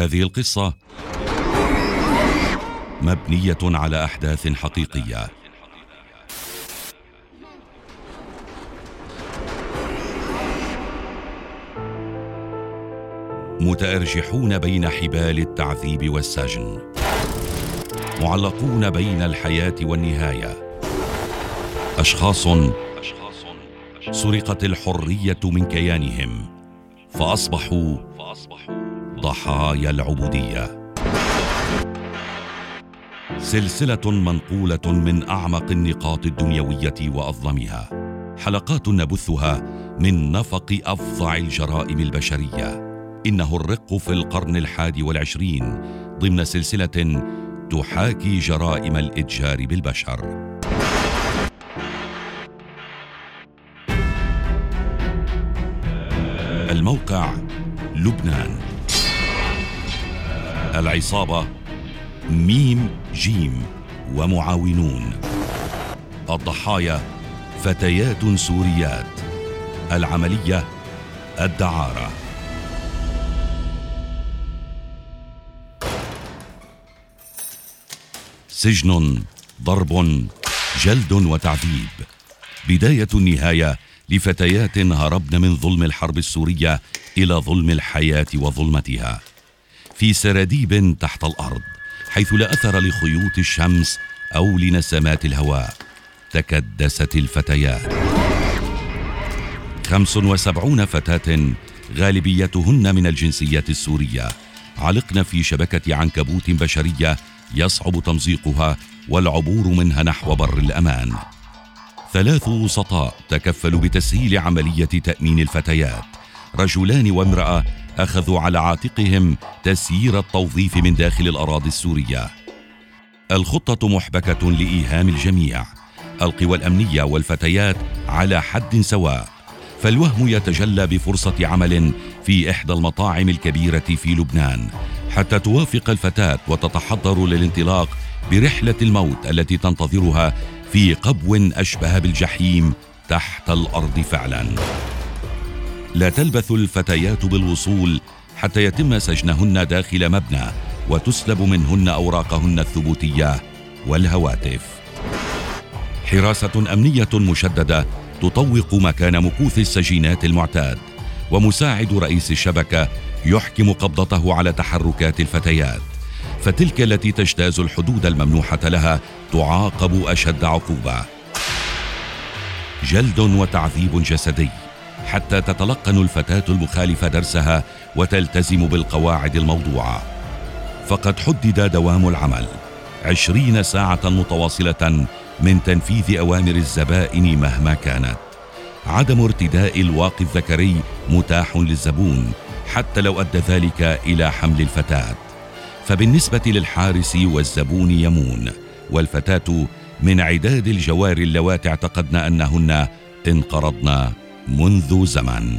هذه القصة مبنية على أحداث حقيقية. متأرجحون بين حبال التعذيب والسجن. معلقون بين الحياة والنهاية. أشخاص سرقت الحرية من كيانهم فأصبحوا ضحايا العبودية. سلسلة منقولة من أعمق النقاط الدنيوية وأظلمها. حلقات نبثها من نفق أفظع الجرائم البشرية. إنه الرق في القرن الحادي والعشرين ضمن سلسلة تحاكي جرائم الإتجار بالبشر. الموقع لبنان. العصابة ميم جيم ومعاونون. الضحايا فتيات سوريات. العملية الدعارة. سجن ضرب جلد وتعذيب. بداية النهاية لفتيات هربن من ظلم الحرب السورية إلى ظلم الحياة وظلمتها. في سراديب تحت الأرض حيث لا أثر لخيوط الشمس أو لنسمات الهواء. تكدست الفتيات. خمس وسبعون فتاة غالبيتهن من الجنسيات السورية. علقن في شبكة عنكبوت بشرية يصعب تمزيقها والعبور منها نحو بر الأمان. ثلاث وسطاء تكفلوا بتسهيل عملية تأمين الفتيات. رجلان وامرأة أخذوا على عاتقهم تسيير التوظيف من داخل الأراضي السورية. الخطة محبكة لإيهام الجميع. القوى الأمنية والفتيات على حد سواء. فالوهم يتجلى بفرصة عمل في إحدى المطاعم الكبيرة في لبنان. حتى توافق الفتاة وتتحضر للانطلاق برحلة الموت التي تنتظرها في قبو أشبه بالجحيم تحت الأرض فعلا. لا تلبث الفتيات بالوصول حتى يتم سجنهن داخل مبنى وتسلب منهن أوراقهن الثبوتية والهواتف. حراسة أمنية مشددة تطوق مكان مكوث السجينات المعتاد ومساعد رئيس الشبكة يحكم قبضته على تحركات الفتيات. فتلك التي تجتاز الحدود الممنوحة لها تعاقب أشد عقوبة. جلد وتعذيب جسدي. حتى تتلقن الفتاة المخالفة درسها وتلتزم بالقواعد الموضوعة. فقد حدد دوام العمل عشرين ساعة متواصلة من تنفيذ أوامر الزبائن مهما كانت. عدم ارتداء الواقي الذكري متاح للزبون حتى لو أدى ذلك إلى حمل الفتاة. فبالنسبة للحارس والزبون يمون والفتاة من عداد الجوار اللواتي اعتقدن أنهن انقرضن منذ زمن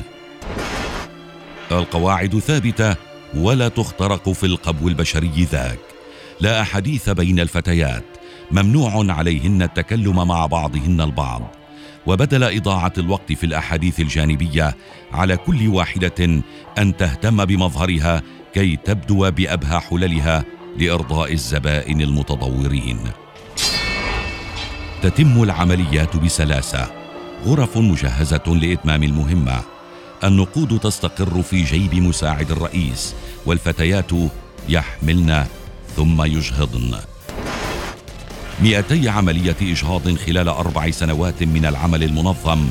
القواعد ثابتة ولا تخترق في القبو البشري ذاك. لا أحاديث بين الفتيات. ممنوع عليهن التكلم مع بعضهن البعض. وبدل إضاعة الوقت في الأحاديث الجانبية على كل واحدة أن تهتم بمظهرها كي تبدو بأبهى حللها لإرضاء الزبائن المتضورين تتم العمليات بسلاسة. غرف مجهزة لإتمام المهمة. النقود تستقر في جيب مساعد الرئيس والفتيات يحملن ثم يجهضن. مئتي عملية إجهاض خلال أربع سنوات من العمل المنظم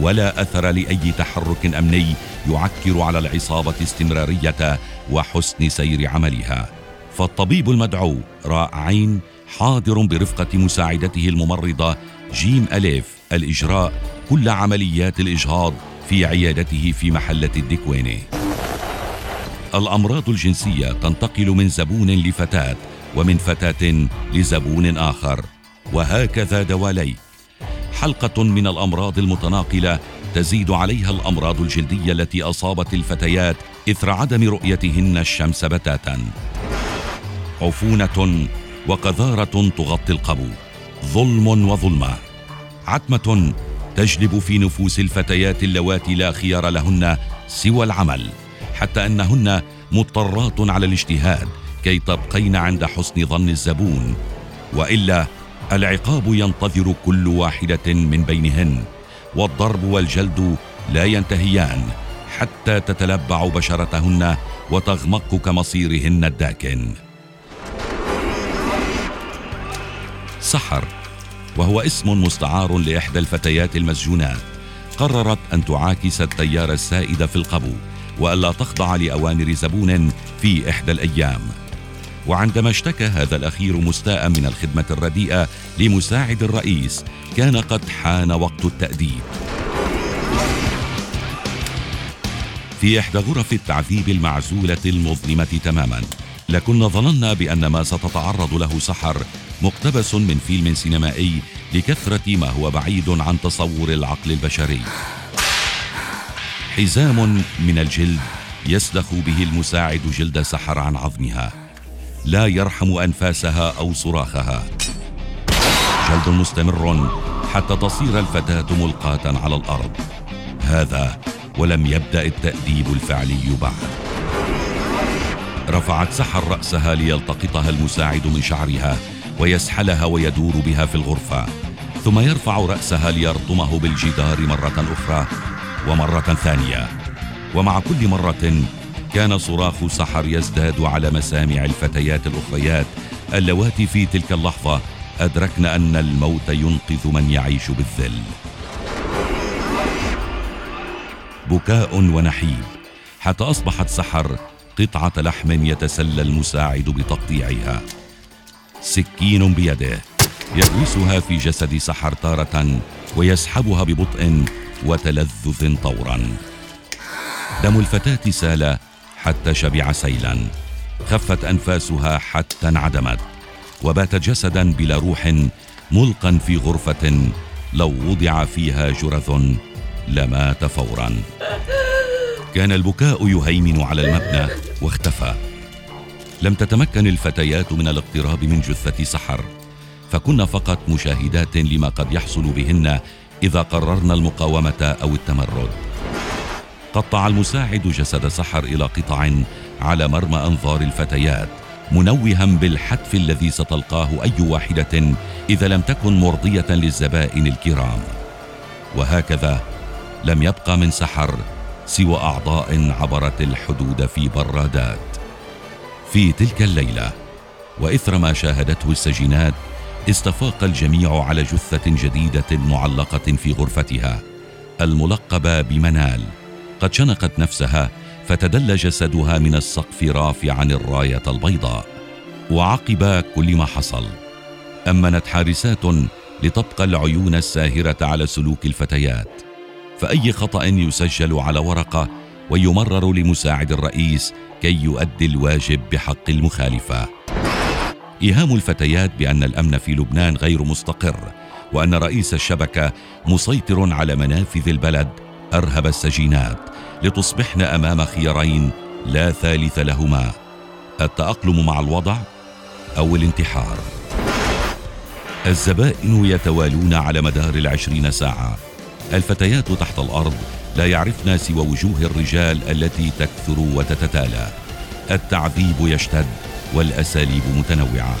ولا أثر لأي تحرك أمني يعكر على العصابة استمرارية وحسن سير عملها. فالطبيب المدعو راء عين حاضر برفقة مساعدته الممرضة جيم أليف الإجراء كل عمليات الإجهاض في عيادته في محلة الدكوينة الأمراض الجنسية تنتقل من زبون لفتاة ومن فتاة لزبون آخر وهكذا دواليك حلقة من الأمراض المتناقلة تزيد عليها الأمراض الجلدية التي أصابت الفتيات إثر عدم رؤيتهن الشمس بتاتا. عفونة وقذارة تغطي القبو. ظلم وظلمة. عتمة تجلب في نفوس الفتيات اللواتي لا خيار لهن سوى العمل حتى أنهن مضطرات على الاجتهاد كي تبقين عند حسن ظن الزبون. وإلا العقاب ينتظر كل واحدة من بينهن والضرب والجلد لا ينتهيان حتى تتلبع بشرتهن وتغمق كمصيرهن الداكن. سحر وهو اسم مستعار لإحدى الفتيات المسجونات. قررت أن تعاكس التيار السائد في القبو وألا تخضع لأوامر زبون في إحدى الأيام. وعندما اشتكى هذا الأخير مستاء من الخدمة الرديئة لمساعد الرئيس كان قد حان وقت التأديب. في إحدى غرف التعذيب المعزولة المظلمة تماما لكنا ظننا بأن ما ستتعرض له سحر مقتبس من فيلم سينمائي لكثرة ما هو بعيد عن تصور العقل البشري. حزام من الجلد يسلخ به المساعد جلد سحر عن عظمها. لا يرحم أنفاسها أو صراخها. جلد مستمر حتى تصير الفتاة ملقاة على الأرض. هذا ولم يبدأ التأديب الفعلي بعد. رفعت سحر رأسها ليلتقطها المساعد من شعرها ويسحلها ويدور بها في الغرفة ثم يرفع رأسها ليرطمه بالجدار مرة أخرى ومرة ثانية. ومع كل مرة كان صراخ سحر يزداد على مسامع الفتيات الأخريات اللواتي في تلك اللحظة ادركن أن الموت ينقذ من يعيش بالذل. بكاء ونحيب حتى أصبحت سحر قطعة لحم يتسلى المساعد بتقطيعها. سكين بيده يغرسها في جسد سحر تاره ويسحبها ببطء وتلذذ طورا. دم الفتاة سال حتى شبع سيلا خفت أنفاسها حتى انعدمت وبات جسدا بلا روح ملقا في غرفة لو وضع فيها جرذ لمات فورا. كان البكاء يهيمن على المبنى واختفى. لم تتمكن الفتيات من الاقتراب من جثة سحر. فكن فقط مشاهدات لما قد يحصل بهن إذا قررن المقاومة أو التمرد. قطع المساعد جسد سحر إلى قطع على مرمى أنظار الفتيات منوها بالحتف الذي ستلقاه أي واحدة إذا لم تكن مرضية للزبائن الكرام. وهكذا لم يبقى من سحر سوى أعضاء عبرت الحدود في برادات. في تلك الليلة. وإثر ما شاهدته السجينات استفاق الجميع على جثة جديدة معلقة في غرفتها الملقبة بمنال. قد شنقت نفسها فتدل جسدها من السقف رافعا الراية البيضاء. وعقب كل ما حصل أمنت حارسات لتبقى العيون الساهرة على سلوك الفتيات. فأي خطأ يسجل على ورقة ويمرر لمساعد الرئيس كي يؤدي الواجب بحق المخالفة. إيهام الفتيات بأن الأمن في لبنان غير مستقر وأن رئيس الشبكة مسيطر على منافذ البلد أرهب السجينات لتصبحن أمام خيارين لا ثالث لهما. التأقلم مع الوضع أو الانتحار؟ الزبائن يتوالون على مدار العشرين ساعة. الفتيات تحت الأرض لا يعرفن سوى وجوه الرجال التي تكثر وتتتالى. التعذيب يشتد والأساليب متنوعة.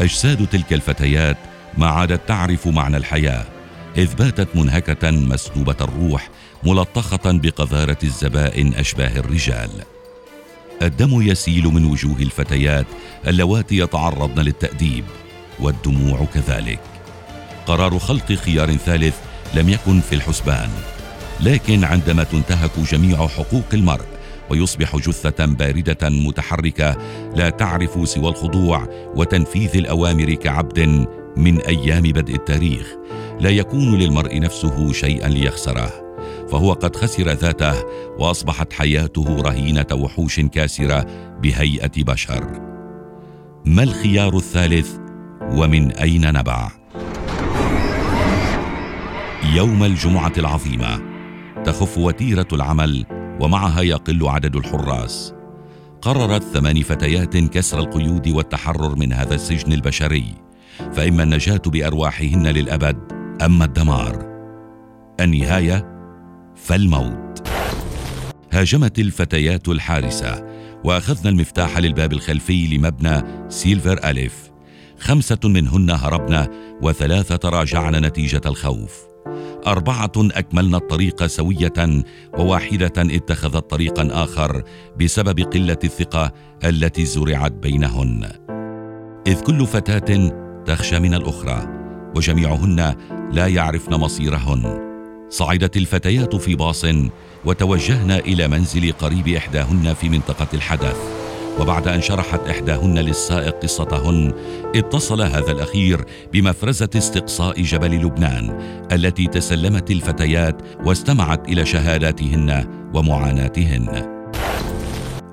أجساد تلك الفتيات ما عادت تعرف معنى الحياة إذ باتت منهكة مسلوبة الروح ملطخة بقذارة الزبائن أشباه الرجال. الدم يسيل من وجوه الفتيات اللواتي يتعرضن للتأديب والدموع كذلك. قرار خلق خيار ثالث لم يكن في الحسبان لكن عندما تنتهك جميع حقوق المرء ويصبح جثة باردة متحركة لا تعرف سوى الخضوع وتنفيذ الأوامر كعبد من أيام بدء التاريخ. لا يكون للمرء نفسه شيئا ليخسره. فهو قد خسر ذاته وأصبحت حياته رهينة وحوش كاسرة بهيئة بشر. ما الخيار الثالث ومن أين نبع؟ يوم الجمعة العظيمة تخف وتيرة العمل ومعها يقل عدد الحراس. قررت ثمان فتيات كسر القيود والتحرر من هذا السجن البشري فإما النجاة بأرواحهن للأبد أما الدمار. النهاية فالموت. هاجمت الفتيات الحارسة وأخذن المفتاح للباب الخلفي لمبنى سيلفر ألف خمسة منهن هربن وثلاثة تراجعن نتيجة الخوف. أربعة أكملن الطريق سوية وواحدة اتخذت طريقا آخر بسبب قلة الثقة التي زرعت بينهن. إذ كل فتاة تخشى من الأخرى وجميعهن لا يعرفن مصيرهن. صعدت الفتيات في باص وتوجهن إلى منزل قريب إحداهن في منطقة الحدث. وبعد أن شرحت إحداهن للسائق قصتهن اتصل هذا الأخير بمفرزة استقصاء جبل لبنان التي تسلمت الفتيات واستمعت إلى شهاداتهن ومعاناتهن.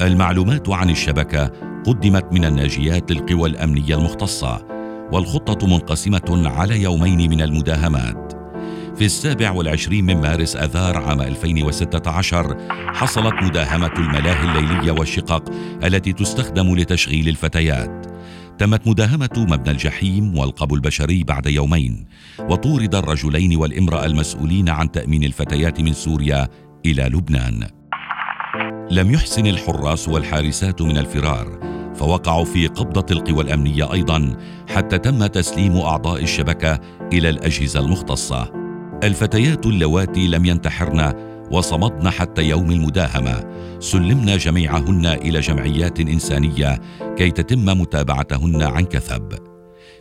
المعلومات عن الشبكة قدمت من الناجيات للقوى الأمنية المختصة والخطة منقسمة على يومين من المداهمات. في السابع والعشرين من مارس أذار عام 2016 حصلت مداهمة الملاهي الليلية والشقق التي تستخدم لتشغيل الفتيات. تمت مداهمة مبنى الجحيم والقبو البشري بعد يومين وطورد الرجلين والامرأة المسؤولين عن تأمين الفتيات من سوريا إلى لبنان. لم يحسن الحراس والحارسات من الفرار فوقعوا في قبضة القوى الأمنية أيضا حتى تم تسليم أعضاء الشبكة إلى الأجهزة المختصة. الفتيات اللواتي لم ينتحرن وصمدن حتى يوم المداهمة. سلمن جميعهن إلى جمعيات إنسانية كي تتم متابعتهن عن كثب.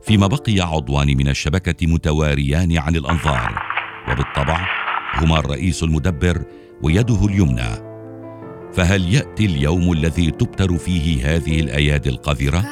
فيما بقي عضوان من الشبكة متواريان عن الأنظار. وبالطبع هما الرئيس المدبر ويده اليمنى. فهل يأتي اليوم الذي تبتر فيه هذه الأيادي القذرة؟